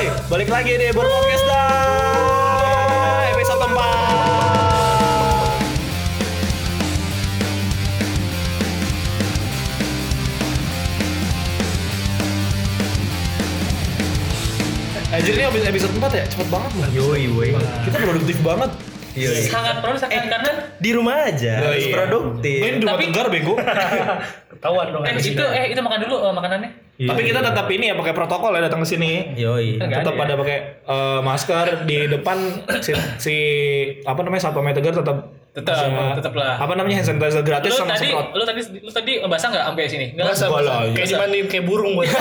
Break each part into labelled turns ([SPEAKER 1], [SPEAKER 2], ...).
[SPEAKER 1] Woi, balik lagi di Bor Podcast dah. Episode 4. Anjir ini habis episode 4 ya? Cepet banget loh.
[SPEAKER 2] Yoi, woi.
[SPEAKER 1] Kita produktif banget.
[SPEAKER 2] Yoi.
[SPEAKER 3] sangat produktif
[SPEAKER 2] Eh,
[SPEAKER 3] karena
[SPEAKER 2] di rumah aja,
[SPEAKER 1] Oh, iya.
[SPEAKER 2] produktif.
[SPEAKER 1] Main di rumah
[SPEAKER 3] Tapi-
[SPEAKER 1] tegar bego.
[SPEAKER 4] Ketahuan dong.
[SPEAKER 3] eh itu eh itu makan dulu eh, makanannya
[SPEAKER 2] Iya.
[SPEAKER 1] Tapi kita tetap ini ya pakai protokol ya datang ke sini.
[SPEAKER 2] Yoi.
[SPEAKER 1] Tetap
[SPEAKER 3] ada ya?
[SPEAKER 1] pada pakai eh, masker di depan si, si apa namanya satpol pp tegar tetap
[SPEAKER 3] Tetap,
[SPEAKER 1] masih-
[SPEAKER 3] tetap lah.
[SPEAKER 1] apa namanya hand sanitizer gratis
[SPEAKER 3] lu
[SPEAKER 1] sama
[SPEAKER 3] tadi
[SPEAKER 1] semprot
[SPEAKER 3] lu tadi lu tadi basah nggak sampai sini nggak
[SPEAKER 4] Basah,
[SPEAKER 1] Gua
[SPEAKER 4] basah. Kayak dimandiin kayak burung gue.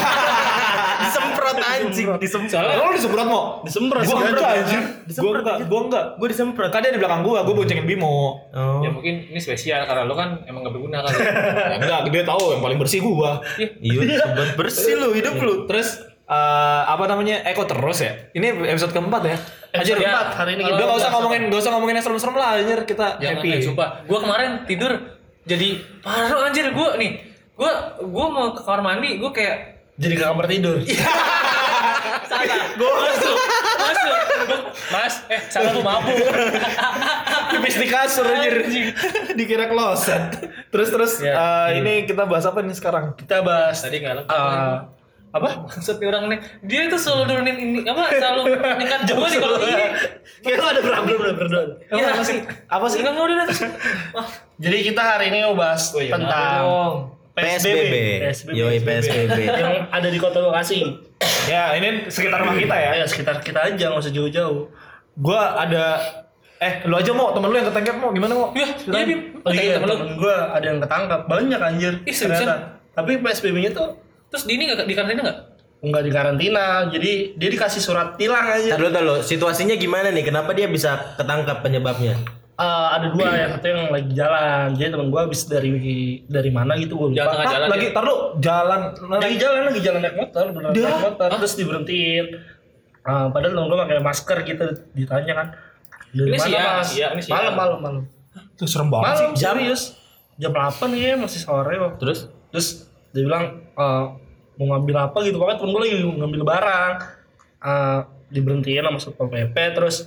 [SPEAKER 2] Disemprot anjing, disemprot.
[SPEAKER 3] soalnya
[SPEAKER 1] Lo disemprot mau?
[SPEAKER 4] Disemprot
[SPEAKER 1] Gua enggak anjir. Gua enggak, gua enggak.
[SPEAKER 2] Gue disemprot.
[SPEAKER 1] Kan dia di belakang gua, gua boncengin Bimo.
[SPEAKER 2] Oh.
[SPEAKER 3] ya mungkin ini spesial karena lu kan emang gak berguna kali
[SPEAKER 1] Ya, enggak, dia tahu yang paling bersih gua.
[SPEAKER 2] Iya, sobat bersih lu hidup lu.
[SPEAKER 1] Terus eh, apa namanya? Eko terus ya. Ini episode keempat ya. Anjir,
[SPEAKER 3] Episode
[SPEAKER 1] empat.
[SPEAKER 3] keempat,
[SPEAKER 4] hari ini
[SPEAKER 1] Udah
[SPEAKER 4] kita
[SPEAKER 1] enggak usah ngomongin, enggak usah ngomongin yang serem-serem lah anjir, kita
[SPEAKER 3] jangan
[SPEAKER 1] happy.
[SPEAKER 3] eh, sumpah gua kemarin tidur jadi parah anjir gua nih gua gua mau ke kamar mandi gua kayak
[SPEAKER 4] Jadi ke kamar tidur.
[SPEAKER 3] salah gua masuk masuk mas eh salah gua mabuk
[SPEAKER 1] Pipis di kasur anjir. Dikira kloset. Terus terus
[SPEAKER 3] Ya.
[SPEAKER 1] eh, ini kita bahas apa nih sekarang?
[SPEAKER 4] Kita bahas
[SPEAKER 3] tadi nggak lengkap
[SPEAKER 4] eh, apa?
[SPEAKER 3] Maksud nih orang nih dia itu selalu nurunin ini apa selalu meningkat gua nih kalau ini
[SPEAKER 4] Kayak ada problem udah berdua.
[SPEAKER 3] Iya,
[SPEAKER 1] apa sih? Apa sih?
[SPEAKER 3] Mau udah
[SPEAKER 4] Jadi kita hari ini mau bahas
[SPEAKER 3] Oh iya,
[SPEAKER 4] tentang
[SPEAKER 3] dong?
[SPEAKER 2] PSBB. Yoi, PSBB.
[SPEAKER 4] yang ada di kota lokasi.
[SPEAKER 1] Ya, ini sekitar rumah kita ya.
[SPEAKER 4] Ya sekitar kita aja nggak usah jauh-jauh.
[SPEAKER 1] Gua ada eh lu aja mau temen lu yang ketangkep mau gimana mau?
[SPEAKER 3] Ya, iya.
[SPEAKER 4] Oh
[SPEAKER 3] Kayak
[SPEAKER 4] iya,
[SPEAKER 3] temen
[SPEAKER 4] temen gue ada yang ketangkap banyak anjir.
[SPEAKER 3] Ih,
[SPEAKER 4] ternyata. Tapi PSBB-nya tuh
[SPEAKER 3] Terus di ini enggak di karantina enggak?
[SPEAKER 4] nggak di karantina, jadi dia dikasih surat tilang aja.
[SPEAKER 2] Tahu tahu situasinya gimana nih? Kenapa dia bisa ketangkap penyebabnya?
[SPEAKER 4] Eh, ada dua ya, satu yang lagi jalan. Jadi temen gue habis dari dari mana gitu gue
[SPEAKER 3] Jalan
[SPEAKER 4] lupa.
[SPEAKER 3] tengah
[SPEAKER 1] Hah,
[SPEAKER 3] jalan.
[SPEAKER 1] lagi
[SPEAKER 3] ya?
[SPEAKER 1] tar lu jalan
[SPEAKER 4] Lagi jalan lagi jalan naik motor,
[SPEAKER 1] Dah.
[SPEAKER 4] naik motor terus diberhentiin. Eh, padahal temen gue pakai masker gitu ditanya kan. Dari
[SPEAKER 3] Ini
[SPEAKER 4] mana,
[SPEAKER 3] siang,
[SPEAKER 4] Mas?
[SPEAKER 3] siang, ini siang.
[SPEAKER 4] Malam malam malam.
[SPEAKER 1] Tuh serem banget sih.
[SPEAKER 4] Malam serius. Jam 8 ya masih sore.
[SPEAKER 2] Terus?
[SPEAKER 4] Terus dia bilang eh, mau ngambil apa gitu pokoknya temen gue lagi ngambil barang. Eh, diberhentiin sama satpol pp terus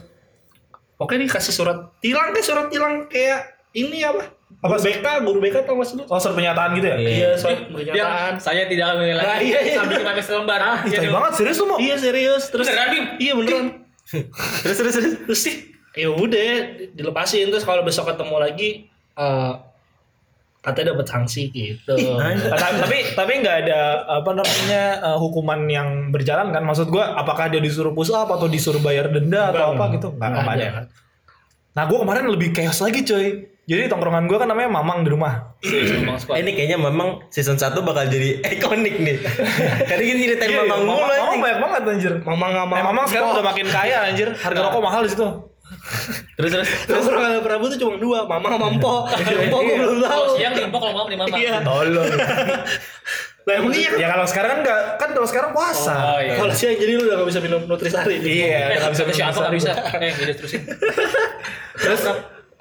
[SPEAKER 4] pokoknya dikasih surat tilang kayak surat tilang kayak ini apa? Apa BK, guru BK tau gak sih lu?
[SPEAKER 1] Oh, surat pernyataan gitu ya?
[SPEAKER 2] Iya.
[SPEAKER 4] Iya, surat pernyataan.
[SPEAKER 3] saya tidak akan menilai
[SPEAKER 4] Nah, iya, iya.
[SPEAKER 3] sambil pakai selembar.
[SPEAKER 1] Ah,
[SPEAKER 3] Iya, dong.
[SPEAKER 1] banget serius lu mau?
[SPEAKER 4] Iya serius terus
[SPEAKER 3] Beneran, Bim?
[SPEAKER 4] Iya beneran.
[SPEAKER 2] Terus terus terus.
[SPEAKER 4] terus sih ya udah dilepasin terus kalau besok ketemu lagi eh katanya dapat sanksi gitu.
[SPEAKER 1] Nah, tapi tapi nggak ada apa namanya eh, hukuman yang berjalan kan? Maksud gua apakah dia disuruh push up atau disuruh bayar denda atau apa gitu? Nggak nggak ada kan? Nah gua kemarin lebih chaos lagi coy jadi tongkrongan gua kan namanya mamang di rumah.
[SPEAKER 2] Eh, ini kayaknya memang season 1 bakal jadi ikonik nih. Karena gini ceritain
[SPEAKER 1] Iya,
[SPEAKER 2] mamang mulu
[SPEAKER 1] mamang, mamang banyak banget anjir.
[SPEAKER 4] Mama nggak mau.
[SPEAKER 1] eh mamang sekarang udah makin kaya anjir. Harga rokok mahal di situ
[SPEAKER 2] Terus terus.
[SPEAKER 4] Terus kalau Prabu tuh cuma dua, Mama sama Mpo. Mpo gue belum tahu.
[SPEAKER 3] Kalau siang Empok, kalau malam di Mama.
[SPEAKER 4] Iya.
[SPEAKER 1] tolong
[SPEAKER 4] Lah emang iya
[SPEAKER 1] ya kalau sekarang kan nggak kan kalau sekarang puasa
[SPEAKER 3] Oh iya.
[SPEAKER 4] Kalau siang jadi lu udah gak bisa minum nutrisari.
[SPEAKER 1] iya
[SPEAKER 3] Eh,
[SPEAKER 1] nggak bisa
[SPEAKER 3] si Anto nggak bisa. Eh, jadi terusin.
[SPEAKER 1] Terus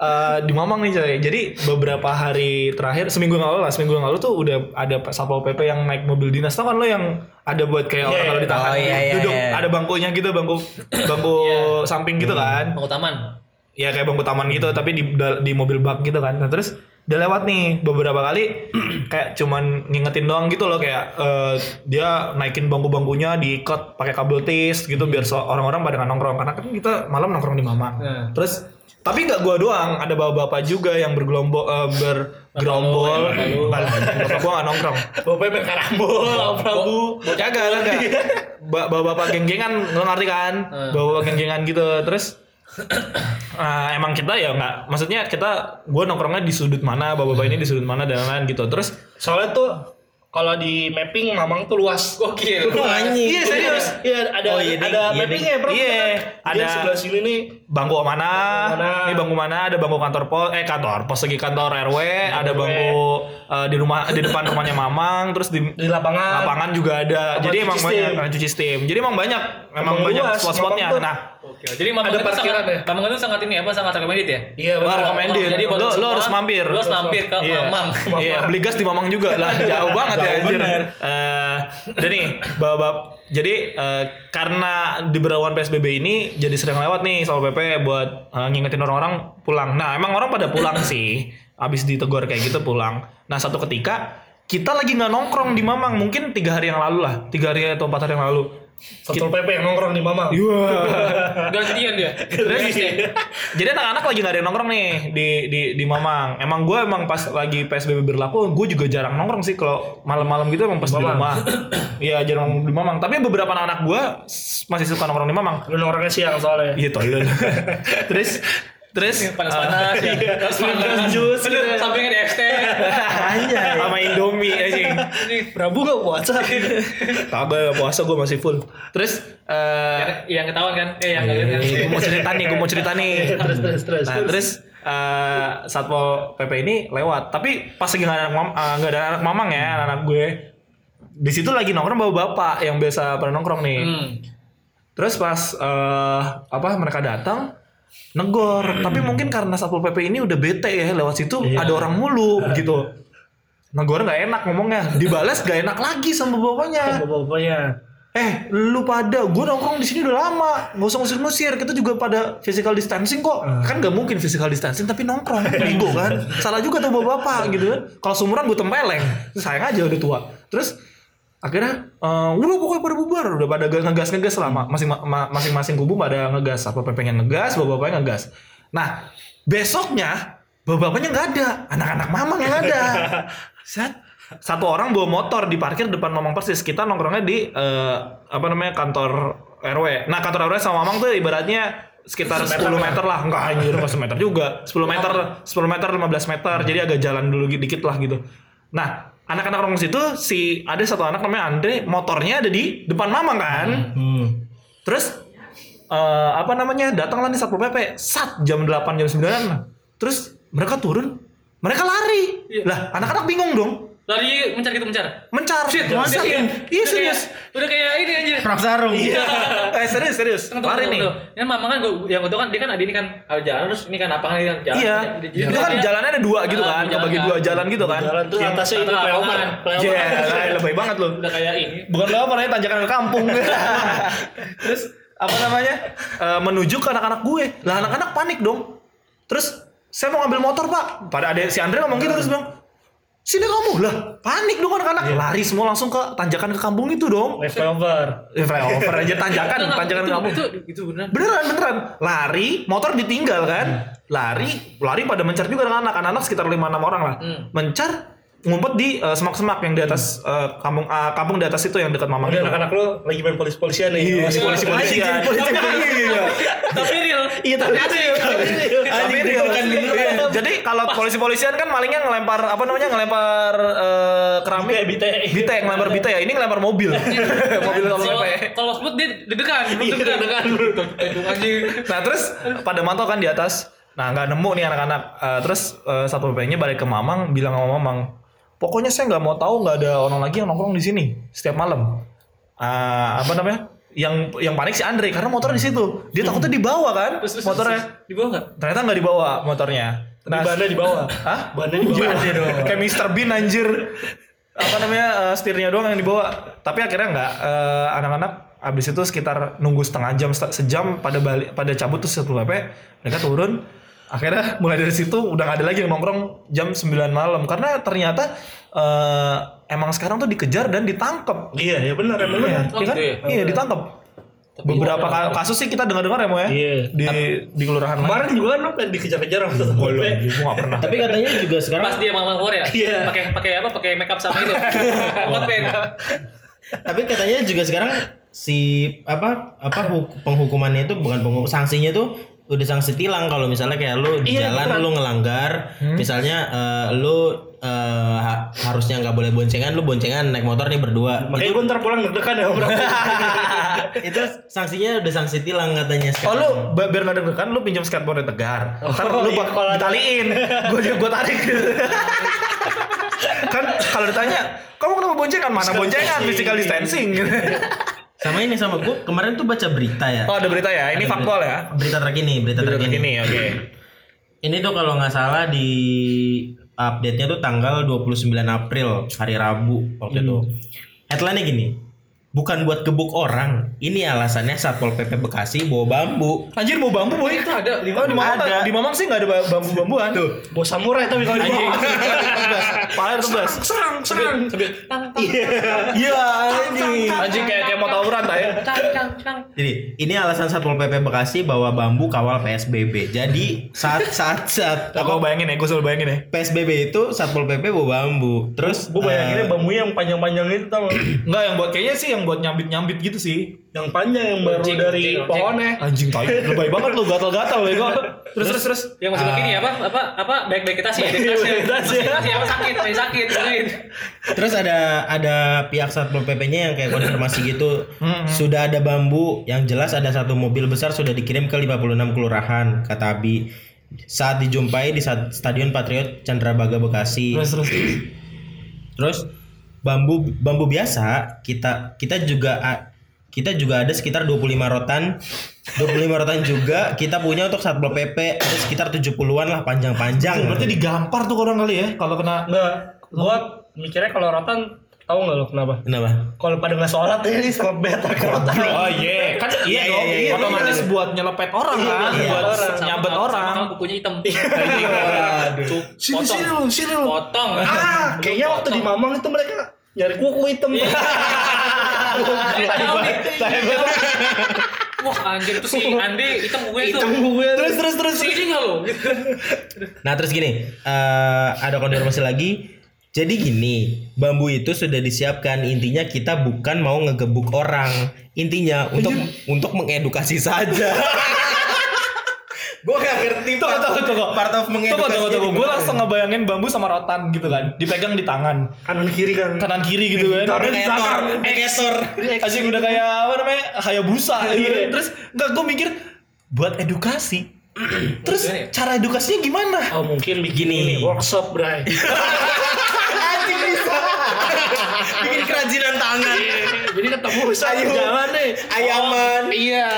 [SPEAKER 1] eh, di Mamang nih coy. Jadi beberapa hari terakhir seminggu yang lalu lah, seminggu yang lalu tuh udah ada satpol pp yang naik mobil dinas. Tau kan lo yang ada buat kayak orang
[SPEAKER 4] Iya,
[SPEAKER 1] kalau ditahan
[SPEAKER 2] Oh, iya, iya,
[SPEAKER 1] duduk
[SPEAKER 2] iya.
[SPEAKER 1] ada bangkunya gitu, bangku bangku samping gitu kan.
[SPEAKER 3] Bang Taman.
[SPEAKER 1] Ya kayak bangku taman gitu, tapi di di mobil bak gitu kan. Nah terus udah lewat nih beberapa kali kayak cuman ngingetin doang gitu loh kayak eh, dia naikin bangku-bangkunya diikat pakai kabel tis gitu biar so- orang-orang pada nggak nongkrong karena kan kita malam nongkrong di Mamang.
[SPEAKER 3] Nah.
[SPEAKER 1] Terus tapi nggak gua doang, ada bapak-bapak juga yang bergelombol eh, bergerombol.
[SPEAKER 3] Bapak
[SPEAKER 1] gua nggak nongkrong.
[SPEAKER 4] Bapak main karambol, Prabu.
[SPEAKER 1] Kagak, kagak. Ba- Bapak-bapak geng-gengan, lo ngerti kan? Bapak-bapak geng-gengan gitu. Terus eh, emang kita ya nggak, maksudnya kita gua nongkrongnya di sudut mana, bapak-bapak ini di sudut mana dan lain-lain gitu. Terus
[SPEAKER 4] Soalnya tuh kalau di mapping Mamang tuh luas.
[SPEAKER 3] Gokil.
[SPEAKER 2] Anjing.
[SPEAKER 4] Iya serius. Iya ada
[SPEAKER 2] Oh, iya,
[SPEAKER 4] ada
[SPEAKER 2] Iya,
[SPEAKER 4] mappingnya bro.
[SPEAKER 1] Iya, ada-
[SPEAKER 4] sebelah sini nih.
[SPEAKER 1] bangku mana, ini bangku mana, ada bangku kantor pos, eh kantor pos lagi kantor RW, ada bangku eh, di rumah di depan rumahnya Mamang, terus di
[SPEAKER 4] Di lapangan.
[SPEAKER 1] lapangan juga ada. Jadi emang banyak eh, cuci steam. Jadi emang banyak,
[SPEAKER 4] Emang
[SPEAKER 1] banyak spot-spotnya. Nah,
[SPEAKER 3] Oke, jadi Mamang
[SPEAKER 4] Ada parkiran
[SPEAKER 3] sangat,
[SPEAKER 4] ya?
[SPEAKER 3] Mamang itu sangat ini apa sangat recommended ya?
[SPEAKER 4] Iya benar.
[SPEAKER 1] recommended.
[SPEAKER 3] jadi
[SPEAKER 1] Lo- lo harus mampir.
[SPEAKER 3] Lo harus mampir ke
[SPEAKER 1] Iya.
[SPEAKER 3] Mamang.
[SPEAKER 1] Iya, beli gas di Mamang juga lah, jauh banget ya anjir. Eh, nih, bapak Jadi eh, karena di berawan PSBB ini jadi sering lewat nih Satpol PP buat eh, ngingetin orang-orang pulang. Nah, emang orang pada pulang sih. Abis ditegur kayak gitu pulang. Nah, satu ketika kita lagi nggak nongkrong di Mamang, mungkin tiga hari yang lalu lah, tiga hari atau empat hari yang lalu.
[SPEAKER 4] Satpol PP yang nongkrong di Mama.
[SPEAKER 1] Iya.
[SPEAKER 3] Gantian dia.
[SPEAKER 1] Terus, jadi anak-anak lagi gak ada yang nongkrong nih di di di Mamang. Emang gue emang pas lagi PSBB berlaku, gue juga jarang nongkrong sih kalau malam-malam gitu emang pas di rumah. Iya jarang di Mamang. Tapi beberapa anak-anak gue masih suka nongkrong di Mamang.
[SPEAKER 4] Lu nongkrongnya siang soalnya.
[SPEAKER 1] Iya toilet. terus terus
[SPEAKER 3] Panas-panas ya. Panas-panas.
[SPEAKER 1] jus
[SPEAKER 3] Lu Sampingnya di extend.
[SPEAKER 2] Anjay.
[SPEAKER 1] sama Indomie anjing.
[SPEAKER 4] Prabu gak puasa.
[SPEAKER 1] Kagak puasa gue masih full. Terus eh
[SPEAKER 3] Yang- Yang ketahuan kan? Eh yang kalian kan.
[SPEAKER 1] gue mau cerita nih, gue mau cerita nih.
[SPEAKER 4] terus terus terus.
[SPEAKER 1] Nah, terus eh satpol pp ini lewat. Tapi pas lagi nggak ada anak mam, nggak ada anak mamang ya, anak gue. Di situ lagi nongkrong bawa bapak yang biasa pada nongkrong nih.
[SPEAKER 3] Hmm.
[SPEAKER 1] Terus pas eh apa mereka datang negor, tapi mungkin karena satpol pp ini udah bete ya lewat situ ada orang mulu gitu. Negor nggak enak ngomongnya, dibalas nggak enak lagi sama bapaknya.
[SPEAKER 4] Bapak-bapaknya.
[SPEAKER 1] Eh, lu pada, gue nongkrong di sini udah lama, nggak usah ngusir-ngusir. Kita juga pada physical distancing kok. Kan nggak mungkin physical distancing, tapi nongkrong, bego kan. Salah juga tuh bapak-bapak gitu kan. Kalau seumuran gue tempeleng, sayang aja udah tua. Terus akhirnya, eh, udah pokoknya pada bubar, udah pada ngegas ngegas lah, Ma- masing ma- masing-masing kubu pada ngegas. Apa pengen ngegas, bapak-bapaknya ngegas. Nah, besoknya bapak-bapaknya nggak ada, anak-anak mamang yang ada. Set, satu orang bawa motor di parkir depan Mamang persis. Kita nongkrongnya di eh, apa namanya kantor RW. Nah kantor RW sama Mamang tuh ibaratnya sekitar 10 meter lah. Enggak anjir enggak semeter juga. 10 meter, 10 meter, 15 meter. Jadi agak jalan dulu dikit lah gitu. Nah anak-anak nongkrong situ si ada satu anak namanya Andre motornya ada di depan Mamang kan.
[SPEAKER 2] Hmm.
[SPEAKER 1] Terus eh, apa namanya datanglah nih satpol pp sat jam 8 jam 9 terus mereka turun mereka lari
[SPEAKER 3] Iya.
[SPEAKER 1] lah anak-anak bingung dong
[SPEAKER 3] Lari mencar gitu mencar.
[SPEAKER 1] mencar
[SPEAKER 3] Shit,
[SPEAKER 1] Masa? iya serius
[SPEAKER 3] kayak- Udah kayak ini anjir.
[SPEAKER 2] Perang sarung.
[SPEAKER 1] iya eh serius serius
[SPEAKER 3] Tunggu,
[SPEAKER 1] lari
[SPEAKER 3] tunggu,
[SPEAKER 1] nih.
[SPEAKER 3] Yang mama kan gua yang gua tahu kan dia kan ada ini kan ada jalan terus ini kan apa kan ini kan jalan.
[SPEAKER 1] iya itu kan jalannya ada dua gitu kan kebagi
[SPEAKER 3] kan.
[SPEAKER 1] dua jalan gitu kan
[SPEAKER 4] Jalan tuh
[SPEAKER 3] Yang
[SPEAKER 4] atasnya itu flyover. Flyover.
[SPEAKER 1] iya lebih banget loh
[SPEAKER 3] Udah kayak ini.
[SPEAKER 1] bukan apa namanya tanjakan ke kampung terus apa namanya Eh, menuju ke anak-anak gue lah anak-anak panik dong terus saya mau ngambil motor pak pada ada si Andre ngomong gitu terus bilang sini kamu. Lah panik dong anak-anak. Lari semua langsung ke tanjakan ke kampung itu dong.
[SPEAKER 4] Flyover.
[SPEAKER 1] Eh, flyover aja tanjakan tanjakan ke
[SPEAKER 3] itu,
[SPEAKER 1] kampung.
[SPEAKER 3] itu itu beneran.
[SPEAKER 1] beneran beneran. Lari motor ditinggal kan. Lari lari pada mencar juga dengan anak anak sekitar lima enam orang lah.
[SPEAKER 3] Hmm.
[SPEAKER 1] mencar ngumpet di eh, semak-semak yang di atas eh, kampung ah, kampung di atas itu yang dekat mamang
[SPEAKER 4] anak-anak lu lagi main polis-polisian nih.
[SPEAKER 1] Iya,
[SPEAKER 4] Masih
[SPEAKER 1] polisi polisian
[SPEAKER 3] Iya. Tapi real.
[SPEAKER 1] Iya tapi tapi real. Iya, Jadi kalau polisi-polisian kan malingnya ngelempar apa namanya ngelempar eh, keramik
[SPEAKER 4] Bite, bite.
[SPEAKER 1] ngelempar bite ya ini ngelempar mobil mobil sama
[SPEAKER 3] Kalau
[SPEAKER 1] PP.
[SPEAKER 3] kalau smooth dia deg-degan,
[SPEAKER 1] Iya,
[SPEAKER 3] deg-degan.
[SPEAKER 1] Nah terus pada mantau kan di atas. Nah nggak nemu nih anak-anak. Eh, terus satu pp nya balik ke Mamang bilang sama Mamang, pokoknya saya nggak mau tahu nggak ada orang lagi yang nongkrong di sini setiap malam. Ah, apa namanya? Yang yang panik si Andre karena motor di situ. Dia takutnya dibawa kan
[SPEAKER 3] Terus terus
[SPEAKER 1] motornya.
[SPEAKER 3] terus, di bawah enggak?
[SPEAKER 1] Ternyata nggak dibawa motornya.
[SPEAKER 4] Di bannya di bawah.
[SPEAKER 1] Hah?
[SPEAKER 4] Bannya di.
[SPEAKER 1] Iya, Kayak Mr. Bean anjir. Apa namanya eh, setirnya doang yang dibawa. Tapi akhirnya nggak eh, anak-anak abis itu sekitar nunggu setengah jam se- sejam pada balik pada cabut tuh satu PP mereka turun akhirnya mulai dari situ udah gak ada lagi yang nongkrong jam 9 malam karena ternyata eh, emang sekarang tuh dikejar dan ditangkap
[SPEAKER 4] Iya, ya benar emang
[SPEAKER 1] iya,
[SPEAKER 4] benar.
[SPEAKER 3] Oh,
[SPEAKER 1] iya kan?
[SPEAKER 3] gitu ya?
[SPEAKER 1] iya ditangkap beberapa ka- kasus sih kita dengar-dengar ya Mo ya
[SPEAKER 4] Iya.
[SPEAKER 1] di di kelurahan.
[SPEAKER 4] Kemarin juga kan pengen dikejar-kejar sama satu
[SPEAKER 1] Gua
[SPEAKER 4] PP.
[SPEAKER 1] gua gak pernah
[SPEAKER 2] Tapi katanya juga sekarang
[SPEAKER 3] Pas dia mama keluar ya?
[SPEAKER 4] Iya.
[SPEAKER 3] Pakai pakai apa? Pakai makeup sama itu. Pen.
[SPEAKER 2] tapi katanya juga sekarang si apa apa hu- penghukumannya itu bukan penghukum sanksinya tuh udah sanksi tilang kalau misalnya kayak lu di
[SPEAKER 4] Iya,
[SPEAKER 2] jalan
[SPEAKER 4] beneran.
[SPEAKER 2] lu ngelanggar misalnya eh, lu eh, ha- harusnya nggak boleh boncengan lu boncengan naik motor nih berdua
[SPEAKER 4] Makanya gue ntar pulang deg-degan ya bro.
[SPEAKER 2] itu sanksinya udah sanksi tilang katanya
[SPEAKER 1] Oh
[SPEAKER 2] sekarang.
[SPEAKER 1] lu ba- biar nggak deg-degan lu pinjam skateboard tegar. Ntar
[SPEAKER 4] Oh,
[SPEAKER 1] lu
[SPEAKER 4] iya,
[SPEAKER 1] bak-
[SPEAKER 4] kalau ada-
[SPEAKER 1] ditaliin. Gua juga gua tarik. kan kalau ditanya, kamu kenapa boncengan? Mana boncengan? Physical distancing.
[SPEAKER 2] sama ini sama gue kemarin tuh baca berita ya
[SPEAKER 1] oh ada berita ya. Ini
[SPEAKER 2] Ada
[SPEAKER 1] faktual
[SPEAKER 2] berita-
[SPEAKER 1] ya.
[SPEAKER 2] berita terkini berita,
[SPEAKER 1] Berita
[SPEAKER 2] terkini
[SPEAKER 1] terkini, oke.
[SPEAKER 2] Ini tuh kalau nggak salah di update-nya tuh tanggal 29 April hari Rabu waktu itu. Headline-nya gini. bukan buat gebuk orang. Ini alasannya Satpol PP Bekasi bawa bambu.
[SPEAKER 1] Anjir mau bambu boy.
[SPEAKER 3] Itu ada
[SPEAKER 1] Oh, di Mamang
[SPEAKER 2] Ada.
[SPEAKER 1] di Mamang sih nggak ada ba- bambu-bambuan. Tuh.
[SPEAKER 4] Bos samurai tapi kalau di
[SPEAKER 1] Anjing. Paling tebas.
[SPEAKER 4] serang serang
[SPEAKER 1] Iya, anjing. Anjing kayak kayak mau tawuran tak ya.
[SPEAKER 3] Cang cang cang.
[SPEAKER 2] Jadi ini alasan Satpol PP Bekasi bawa bambu kawal PSBB. Jadi saat saat saat
[SPEAKER 1] Aku bayangin ya, gue selalu bayangin ya.
[SPEAKER 2] PSBB itu Satpol PP bawa bambu. Terus
[SPEAKER 4] gue bayanginnya
[SPEAKER 2] eh,
[SPEAKER 4] bambu yang panjang-panjang itu tau nggak?
[SPEAKER 1] Enggak yang buat kayaknya sih yang buat nyambit-nyambit gitu sih.
[SPEAKER 4] Yang panjang yang baru
[SPEAKER 3] Anjing,
[SPEAKER 4] dari
[SPEAKER 3] anjing,
[SPEAKER 4] pohonnya
[SPEAKER 1] Anjing tai. Lebay banget lu gatal-gatal ya kok. Terus terus terus.
[SPEAKER 3] Yang masih begini apa apa apa baik baik kita sih baik kita sih masih masih apa sakit masih sakit sakit.
[SPEAKER 2] terus ada ada pihak Satpol PP-nya yang kayak konfirmasi gitu. Sudah ada bambu yang jelas ada satu mobil besar sudah dikirim ke 56 kelurahan kata Abi. Saat dijumpai di saat Stadion Patriot Candrabaga Bekasi.
[SPEAKER 1] Terus terus.
[SPEAKER 2] Terus bambu bambu biasa kita kita juga kita juga ada sekitar 25 rotan 25 rotan juga kita punya untuk Satpol PP ada sekitar 70-an lah panjang-panjang.
[SPEAKER 1] Berarti digampar tuh orang kali ya kalau kena
[SPEAKER 4] enggak gua mikirnya kalau rotan tahu nggak lo kenapa
[SPEAKER 2] Kenapa?
[SPEAKER 4] kalau pada nggak sholat ya ini sama beta rotan
[SPEAKER 1] Oh iya, kan iya
[SPEAKER 2] Iya,
[SPEAKER 1] dong.
[SPEAKER 2] iya, iya,
[SPEAKER 1] Otomatis buat nyelepet orang kan,
[SPEAKER 2] iya,
[SPEAKER 1] buat
[SPEAKER 4] orang.
[SPEAKER 1] nyabet orang.
[SPEAKER 3] Sama bukunya hitam.
[SPEAKER 4] Sini
[SPEAKER 3] Potong.
[SPEAKER 4] sini lu sini lu
[SPEAKER 3] Potong.
[SPEAKER 4] ah kayaknya waktu di Mamang itu mereka nyari kuku hitam
[SPEAKER 3] Wah anjir itu si Andi hitam gue itu.
[SPEAKER 4] hitam gue
[SPEAKER 2] Terus terus terus.
[SPEAKER 3] Si ini lo?
[SPEAKER 2] Nah terus gini, eh, ada konfirmasi lagi. Jadi gini, bambu itu sudah disiapkan. Intinya kita bukan mau ngegebuk orang. Intinya untuk untuk mengedukasi saja. Gue gak ngerti
[SPEAKER 1] Tunggu,
[SPEAKER 2] part of,
[SPEAKER 1] tunggu, tunggu.
[SPEAKER 2] part of
[SPEAKER 1] Tunggu,
[SPEAKER 2] mengedukasi.
[SPEAKER 1] tunggu, tunggu. Gue langsung ngebayangin bambu sama rotan gitu kan. Dipegang di tangan.
[SPEAKER 4] kanan kiri kan
[SPEAKER 1] Kanan kiri gitu kan.
[SPEAKER 2] Kayak
[SPEAKER 4] di belakang.
[SPEAKER 2] kayak Thor.
[SPEAKER 1] Anjing udah kayak apa namanya? Hayabusa gitu. Terus enggak gue mikir buat edukasi. Terus
[SPEAKER 3] Gimana ya?
[SPEAKER 1] cara edukasinya gimana?
[SPEAKER 4] oh mungkin bikin
[SPEAKER 2] Gini.
[SPEAKER 4] ini workshop bray
[SPEAKER 2] Anjing bisa. Bikin kerajinan tangan.
[SPEAKER 4] jadi ketemu
[SPEAKER 2] Ayo.
[SPEAKER 4] jalan nih
[SPEAKER 2] Ayaman.
[SPEAKER 4] Iya.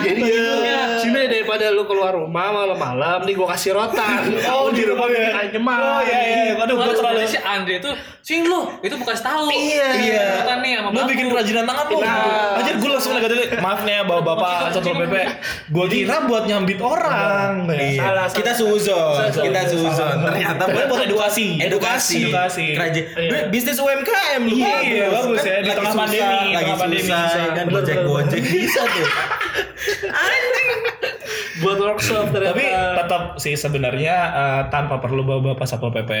[SPEAKER 4] Jadi
[SPEAKER 2] Iya.
[SPEAKER 4] sini daripada lu keluar rumah malam-malam nih gua kasih rotan.
[SPEAKER 1] Oh,
[SPEAKER 4] di
[SPEAKER 1] gitu
[SPEAKER 4] rumah
[SPEAKER 1] ya.
[SPEAKER 4] bikin.
[SPEAKER 1] Oh iya iya. Aduh gue
[SPEAKER 3] Waduh,
[SPEAKER 1] terlalu
[SPEAKER 3] sebenarnya si Andre itu sing lo itu bukan setahu.
[SPEAKER 2] Iya.
[SPEAKER 1] Iya.
[SPEAKER 3] Bukan nih sama
[SPEAKER 1] Lu bikin kerajinan tangan lu.
[SPEAKER 4] Nah.
[SPEAKER 1] Anjir gue langsung negatif. Maaf nih ya bapak-bapak satpol pp. Gue kira buat nyambit orang.
[SPEAKER 2] Iya.
[SPEAKER 4] Salah,
[SPEAKER 2] Kita suzon, kita suzon. Ternyata
[SPEAKER 1] Buat buat edukasi.
[SPEAKER 2] edukasi,
[SPEAKER 1] Edukasi.
[SPEAKER 2] Keraji-
[SPEAKER 4] Iya.
[SPEAKER 2] bisnis UMKM lu
[SPEAKER 1] Iya, bagus ya. Di
[SPEAKER 2] lagi
[SPEAKER 1] tengah pandemi,
[SPEAKER 2] lagi susah, kan gojek gojek bisa tuh
[SPEAKER 4] Buat workshop ternyata.
[SPEAKER 1] Tapi tetap sih sebenarnya eh, tanpa perlu bawa bapak satpol pp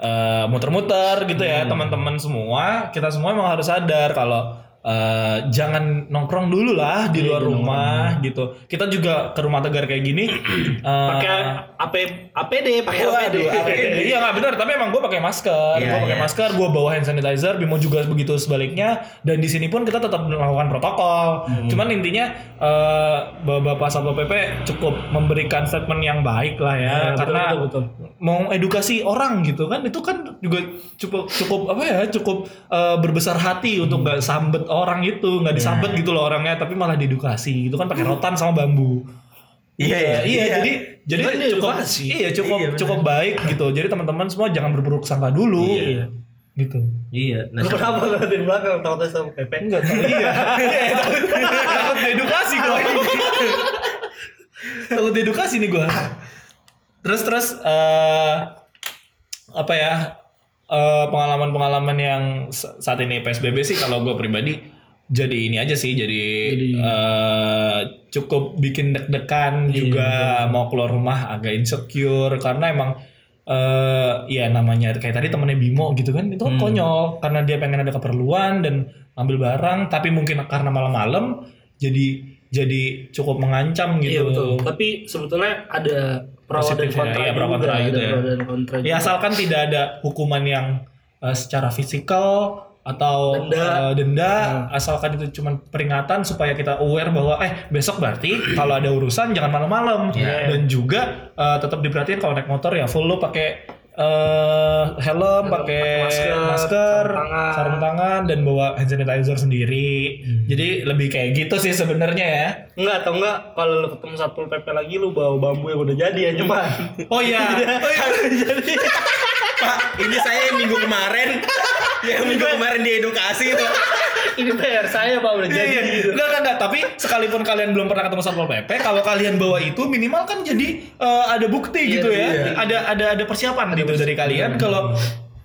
[SPEAKER 1] eh, muter-muter gitu ya teman-teman semua kita semua emang harus sadar kalau eh, jangan nongkrong dulu lah di luar rumah gitu kita juga ke rumah tegar kayak gini eh,
[SPEAKER 4] pakai AP APD, pakai APD.
[SPEAKER 1] APD. Iya nggak benar, tapi emang gue pakai masker,
[SPEAKER 2] Iya,
[SPEAKER 1] gue pakai
[SPEAKER 2] iya.
[SPEAKER 1] masker, gue bawa hand sanitizer, Bimo juga begitu sebaliknya, dan di sini pun kita tetap melakukan protokol.
[SPEAKER 2] Hmm.
[SPEAKER 1] Cuman intinya eh, bapak satpol pp cukup memberikan statement yang baik lah ya,
[SPEAKER 4] Ya, betul,
[SPEAKER 1] karena
[SPEAKER 4] betul, betul.
[SPEAKER 1] mau edukasi orang gitu kan, itu kan juga cukup cukup apa ya, cukup eh, berbesar hati
[SPEAKER 4] Hmm.
[SPEAKER 1] untuk nggak sambet orang itu, nggak disambet gitu loh orangnya, tapi malah diedukasi, gitu kan pakai rotan sama bambu.
[SPEAKER 2] iya
[SPEAKER 1] Iya, iya, jadi jadi
[SPEAKER 4] Itu kan
[SPEAKER 1] cukup
[SPEAKER 4] edukasi.
[SPEAKER 1] iya cukup
[SPEAKER 2] Iya,
[SPEAKER 1] cukup baik gitu. Jadi teman-teman semua jangan berburuk sangka dulu.
[SPEAKER 4] Iya.
[SPEAKER 1] Gitu.
[SPEAKER 2] iya nah,
[SPEAKER 4] Lu kenapa lu di belakang tahu sama PP?
[SPEAKER 1] Enggak tahu. iya. Iya, takut edukasi gua. takut edukasi nih gua. Terus terus eh apa ya? Eh, pengalaman-pengalaman yang sa- saat ini PSBB sih kalau gue pribadi jadi ini aja sih jadi, eh, cukup bikin deg-degan juga mau keluar rumah agak insecure karena emang eh ya namanya kayak tadi temennya Bimo gitu kan itu kan konyol karena dia pengen ada keperluan dan ambil barang tapi mungkin karena malam-malam jadi jadi cukup mengancam
[SPEAKER 4] Iya
[SPEAKER 1] gitu.
[SPEAKER 4] betul. Tapi sebetulnya ada pro dan
[SPEAKER 1] Positifnya,
[SPEAKER 4] kontra
[SPEAKER 1] iya, pro
[SPEAKER 4] juga,
[SPEAKER 1] kontra gitu ya.
[SPEAKER 4] dan kontra.
[SPEAKER 1] Ya asalkan tidak ada hukuman yang eh, secara fisikal atau
[SPEAKER 4] Denda.
[SPEAKER 1] eh, denda, asalkan itu cuma peringatan supaya kita aware bahwa eh besok berarti kalau ada urusan jangan malam-malam
[SPEAKER 2] Iya.
[SPEAKER 1] dan juga eh, tetap diperhatiin kalau naik motor ya full lo pakai eh, helm, pakai
[SPEAKER 4] masker,
[SPEAKER 1] masker,
[SPEAKER 4] sarung tangan.
[SPEAKER 1] sarung tangan dan bawa hand sanitizer sendiri. Jadi lebih kayak gitu sih sebenarnya ya.
[SPEAKER 4] Enggak atau enggak kalau lu ketemu satpol PP lagi lu bawa bambu yang udah jadi ya nyeman.
[SPEAKER 1] Oh iya. Oh iya.
[SPEAKER 4] jadi
[SPEAKER 2] Pak ini saya yang minggu kemarin yang minggu kemarin diedukasi itu
[SPEAKER 4] Ini PR saya Pak udah jadi.
[SPEAKER 1] Iya, iya. Enggak, enggak, enggak. Tapi sekalipun kalian belum pernah ketemu Satpol PP, kalau kalian bawa itu minimal kan jadi eh, ada bukti gitu ya. Ada ada ada persiapan gitu dari kalian kalau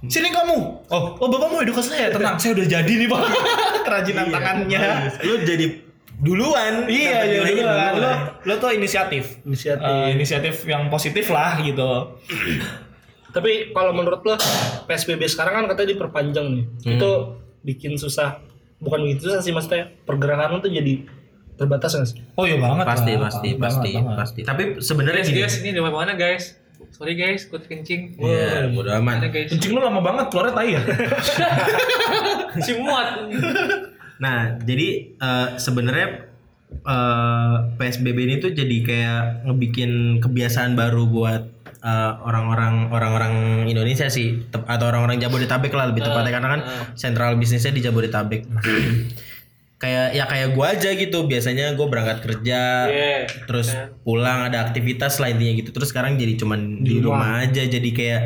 [SPEAKER 1] sini kamu. Oh, oh bapak mau edukasi saya. Tenang, saya udah jadi nih, Pak. Kerajinan tangannya.
[SPEAKER 2] Lu jadi duluan.
[SPEAKER 1] Iya, jadi
[SPEAKER 2] nilainya
[SPEAKER 1] lo, lo,
[SPEAKER 2] duluan.
[SPEAKER 1] lo tuh inisiatif.
[SPEAKER 4] Inisiatif.
[SPEAKER 1] Eh, inisiatif yang positif lah gitu.
[SPEAKER 4] Tapi kalau menurut lo PSBB sekarang kan katanya diperpanjang nih. Itu bikin susah. Bukan susah sih maksudnya pergerakan lo tuh jadi terbatas nggak sih?
[SPEAKER 1] Oh iya banget
[SPEAKER 2] Pasti,
[SPEAKER 1] lah.
[SPEAKER 2] pasti,
[SPEAKER 1] Banget,
[SPEAKER 2] pasti,
[SPEAKER 1] banget.
[SPEAKER 2] pasti. Tapi sebenarnya gini.
[SPEAKER 3] guys, ini di mana guys? Sorry guys, gue kencing.
[SPEAKER 2] Iya, bodo amat.
[SPEAKER 3] Mana guys?
[SPEAKER 1] Kencing lu lama banget keluarnya tai ya.
[SPEAKER 3] Si muat.
[SPEAKER 2] Nah, jadi eh, sebenarnya eh, PSBB ini tuh jadi kayak ngebikin kebiasaan baru buat eh, orang-orang orang-orang Indonesia sih tep- atau orang-orang Jabodetabek lah lebih tepatnya karena kan sentral bisnisnya di Jabodetabek. kayak ya kayak gua aja gitu biasanya gue berangkat kerja
[SPEAKER 3] Iya.
[SPEAKER 2] terus pulang ada aktivitas lah intinya gitu terus sekarang jadi cuman di rumah aja jadi kayak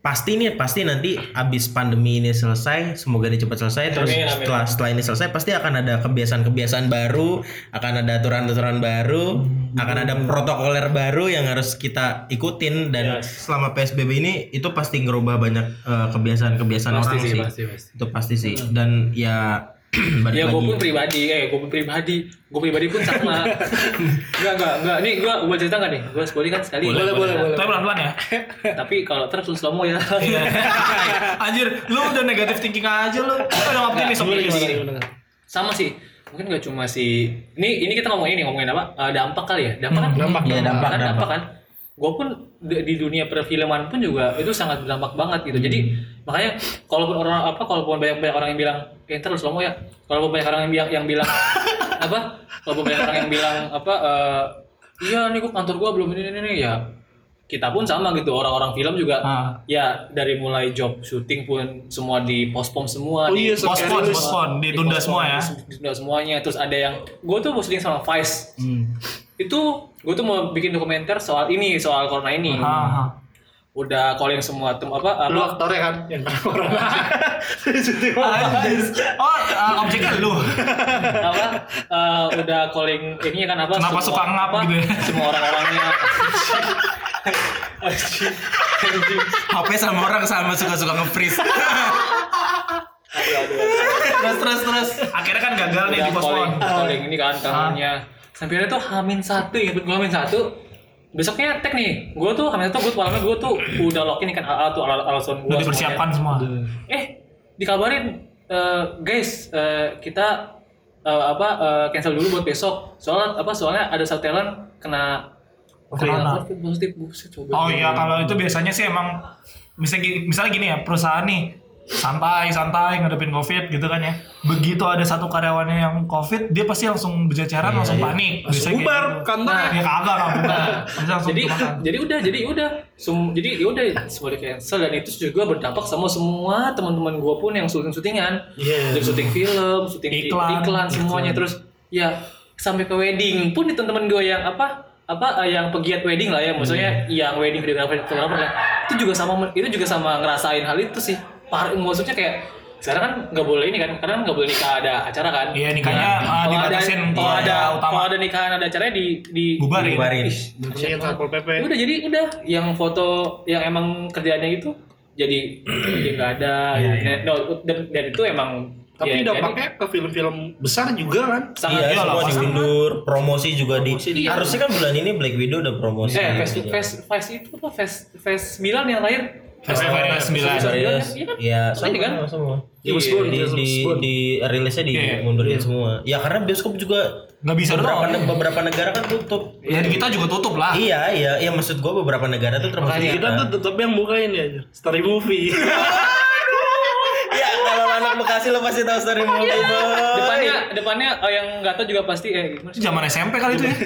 [SPEAKER 2] pasti nih pasti nanti abis pandemi ini selesai semoga ini cepat selesai terus
[SPEAKER 3] Amin, amin.
[SPEAKER 2] setelah setelah ini selesai pasti akan ada kebiasaan-kebiasaan baru akan ada aturan-aturan baru akan ada protokoler baru yang harus kita ikutin dan selama psbb ini itu pasti ngerubah banyak eh, kebiasaan-kebiasaan
[SPEAKER 3] Pasti
[SPEAKER 2] orang
[SPEAKER 3] sih,
[SPEAKER 2] sih
[SPEAKER 3] pasti, pasti.
[SPEAKER 2] itu pasti sih dan ya
[SPEAKER 3] Ya gue
[SPEAKER 2] lagi
[SPEAKER 3] pun pribadi, eh gue pun pribadi, gue pribadi pun sama. Enggak enggak enggak, ini gue gue cerita nggak nih? Gue sekali kan sekali.
[SPEAKER 1] boleh, boleh, boleh. Tapi pelan-pelan ya.
[SPEAKER 3] Tapi kalau terus slow mo ya.
[SPEAKER 1] Iya. Anjir, lu udah negatif thinking aja lu. Lu udah optimis optimis.
[SPEAKER 3] sama sih. Mungkin gak cuma si ini ini kita ngomongin ini ngomongin apa? Eh, dampak kali ya. Dampak kan?
[SPEAKER 4] dampak,
[SPEAKER 3] Iya,
[SPEAKER 2] dampak, dampak.
[SPEAKER 3] dampak kan. Gue pun di, di dunia perfilman pun juga itu sangat berdampak banget gitu. Jadi makanya kalaupun orang apa kalaupun banyak banyak orang yang bilang eh ntar lu slow mo ya. Kalaupun banyak orang yang bilang yang bilang apa? Kalaupun banyak orang yang bilang apa? eh, iya nih gua kantor gua belum ini ini, ini ya kita pun sama gitu orang-orang film juga
[SPEAKER 1] Ah.
[SPEAKER 3] ya dari mulai job syuting pun semua dipospon semua
[SPEAKER 4] Oh
[SPEAKER 3] di-
[SPEAKER 4] iya,
[SPEAKER 1] Postpone, postpone, ditunda
[SPEAKER 3] Di
[SPEAKER 1] semua ya.
[SPEAKER 3] postpone, ditunda semuanya terus ada yang gue tuh syuting sama Vice
[SPEAKER 1] Hmm.
[SPEAKER 3] itu gue tuh mau bikin dokumenter soal ini soal corona ini
[SPEAKER 1] Ah,
[SPEAKER 3] udah calling semua tem apa
[SPEAKER 4] Lu
[SPEAKER 3] apa
[SPEAKER 4] aktornya kan? Yang corona.
[SPEAKER 1] Oh, ah, objeknya lu.
[SPEAKER 3] apa? Eh, udah calling ini kan apa?
[SPEAKER 1] Kenapa suka ngap
[SPEAKER 3] apa,
[SPEAKER 1] gitu ya?
[SPEAKER 3] semua orang-orangnya.
[SPEAKER 2] HP sama orang sama suka-suka nge-freeze. Terus terus terus.
[SPEAKER 1] Akhirnya kan gagal nih
[SPEAKER 3] Udah
[SPEAKER 1] di postpone.
[SPEAKER 3] calling, calling ini kan kangennya sampai tuh hamin satu ya gue hamin satu besoknya tag nih gue tuh hamin satu gue tuh malamnya gue tuh udah login kan al tuh al alasan gue
[SPEAKER 1] Udah dipersiapkan semua.
[SPEAKER 3] eh dikabarin eh, guys eh, kita eh, apa eh, cancel dulu buat besok soalnya apa soalnya ada satu talent kena
[SPEAKER 1] Corona.
[SPEAKER 3] COVID positif coba
[SPEAKER 1] Oh iya, kalau itu biasanya sih emang misalnya, misalnya gini ya, perusahaan nih santai-santai ngadepin covid gitu kan ya. Begitu ada satu karyawannya yang covid, dia pasti langsung berceceran, langsung panik. Biasanya kayak
[SPEAKER 4] bubar
[SPEAKER 1] gitu.
[SPEAKER 4] kantornya.
[SPEAKER 1] Ya kagak lah bubar. Bisa langsung
[SPEAKER 3] jadi jadi udah jadi udah Sem- jadi ya udah semua di cancel dan itu juga berdampak sama semua teman-teman gue pun yang syuting syutingan
[SPEAKER 4] Iya.
[SPEAKER 3] dari syuting film syuting
[SPEAKER 1] Iklan.
[SPEAKER 3] iklan, semuanya terus ya sampai ke wedding pun di teman-teman gue yang apa apa eh, yang pegiat wedding lah ya maksudnya yang wedding videographer videographer ya itu juga sama itu juga sama ngerasain hal itu sih Par maksudnya kayak sekarang kan nggak boleh ini kan karena nggak boleh nikah ada acara kan
[SPEAKER 1] Iya, nikahnya,
[SPEAKER 3] Nah,
[SPEAKER 1] ah,
[SPEAKER 3] kalau ada
[SPEAKER 1] dibatasin
[SPEAKER 3] kalau
[SPEAKER 1] iya,
[SPEAKER 3] ada
[SPEAKER 1] utama.
[SPEAKER 3] kalau ada nikahan ada acaranya di di
[SPEAKER 1] Bubarin.
[SPEAKER 2] Bubarin.
[SPEAKER 4] Satpol PP.
[SPEAKER 3] Ya udah jadi udah yang foto yang emang kerjaannya itu jadi jadi nggak ada
[SPEAKER 1] Iya,
[SPEAKER 3] dan, no, dan, dan itu emang
[SPEAKER 4] Tapi
[SPEAKER 3] ya,
[SPEAKER 4] dampaknya ke film-film besar juga kan.
[SPEAKER 3] sangat
[SPEAKER 2] Iya,
[SPEAKER 1] Iya lah,
[SPEAKER 2] semua diundur, promosi juga di.
[SPEAKER 3] Promosi di-
[SPEAKER 2] Harusnya kan bulan ini Black Widow udah promosi.
[SPEAKER 3] eh fest
[SPEAKER 2] Gitu.
[SPEAKER 3] fest fest itu apa fest fest Milan yang lahir
[SPEAKER 1] Festival sembilan.
[SPEAKER 3] Festival
[SPEAKER 2] Iya,
[SPEAKER 3] Iya kan?
[SPEAKER 2] Iya,
[SPEAKER 3] Sama kan?
[SPEAKER 2] semua,
[SPEAKER 3] Iya,
[SPEAKER 2] Di, di,
[SPEAKER 4] Bond.
[SPEAKER 2] di rilisnya di
[SPEAKER 1] Iya.
[SPEAKER 2] mundurin semua. Ya karena bioskop juga
[SPEAKER 1] Nggak bisa
[SPEAKER 2] beberapa,
[SPEAKER 1] dong.
[SPEAKER 2] ne- beberapa negara kan tutup.
[SPEAKER 1] Ya di kita juga tutup lah.
[SPEAKER 2] Iya, iya, iya maksud gua beberapa negara tuh termasuk
[SPEAKER 4] Makanya kita tuh tetap yang bukain ya aja. Story movie.
[SPEAKER 2] Ya, kalau anak Bekasi lo pasti tahu story movie, boy.
[SPEAKER 3] depannya depannya eh, yang nggak tahu juga pasti eh gimana
[SPEAKER 1] zaman SMP kali itu ya.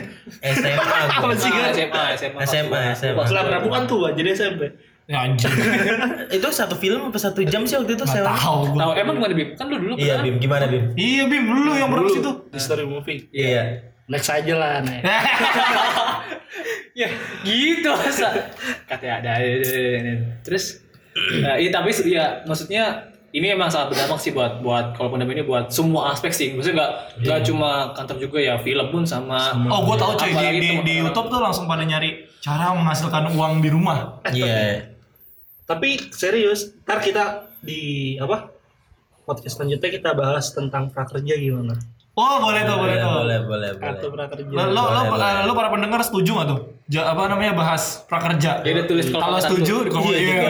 [SPEAKER 2] SMA.
[SPEAKER 4] Apa sih, kan?
[SPEAKER 3] SMA SMA
[SPEAKER 2] SMA, SMA.
[SPEAKER 4] Setelah Prabu kan tua jadi SMP.
[SPEAKER 1] Ya anjir.
[SPEAKER 2] Itu satu film apa satu jam sih waktu itu
[SPEAKER 1] Nggak
[SPEAKER 2] sewa?
[SPEAKER 1] tahu gua.
[SPEAKER 3] tahu emang gimana bim kan lu dulu
[SPEAKER 2] Iya,
[SPEAKER 3] kan?
[SPEAKER 2] Bim, gimana Bim?
[SPEAKER 1] Iya, Bim, lu yang berapa situ?
[SPEAKER 4] Di story movie.
[SPEAKER 2] Iya.
[SPEAKER 4] Next aja lah, Nek.
[SPEAKER 3] ya gitu masa katanya ada terus eh, iya tapi ya maksudnya ini emang sangat berdampak sih buat buat kalau pandemi ini buat semua aspek sih. Maksudnya nggak nggak cuma kantor juga ya film pun sama.
[SPEAKER 1] Oh, gue tahu cuy di, di, di. YouTube tuh langsung pada nyari cara menghasilkan uang di rumah.
[SPEAKER 2] Iya.
[SPEAKER 4] Tapi serius, ntar kita di apa podcast selanjutnya kita bahas tentang prakerja gimana?
[SPEAKER 1] Oh, boleh tuh, boleh, tuh.
[SPEAKER 2] boleh, boleh, boleh.
[SPEAKER 4] Kartu prakerja.
[SPEAKER 1] Lo, lo, lo,
[SPEAKER 2] Boleh, boleh.
[SPEAKER 1] lo para pendengar setuju gak tuh? Ja, apa namanya bahas prakerja?
[SPEAKER 3] Ya udah tulis kalau
[SPEAKER 1] setuju di komen.
[SPEAKER 2] Iya, di
[SPEAKER 1] Iya.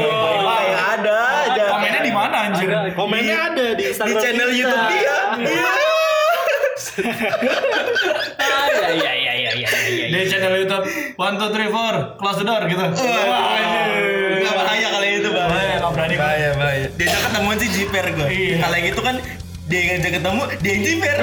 [SPEAKER 2] Ya, ada.
[SPEAKER 1] Komennya di mana anjir?
[SPEAKER 4] Komennya ada di
[SPEAKER 2] Di channel
[SPEAKER 4] kita.
[SPEAKER 2] YouTube dia.
[SPEAKER 3] Ah, ya ya ya ya ya ya. ya.
[SPEAKER 1] Di channel YouTube One Two Three Four Close the door gitu. Wah.
[SPEAKER 2] Enggak bahaya kalau itu
[SPEAKER 1] bahaya. Nggak berani.
[SPEAKER 2] Bahaya, bahaya. Diajak ketemuan sih jiper gue.
[SPEAKER 1] Iya.
[SPEAKER 2] Kalau yang itu kan dia yang ngajak ketemu, dia yang jiper.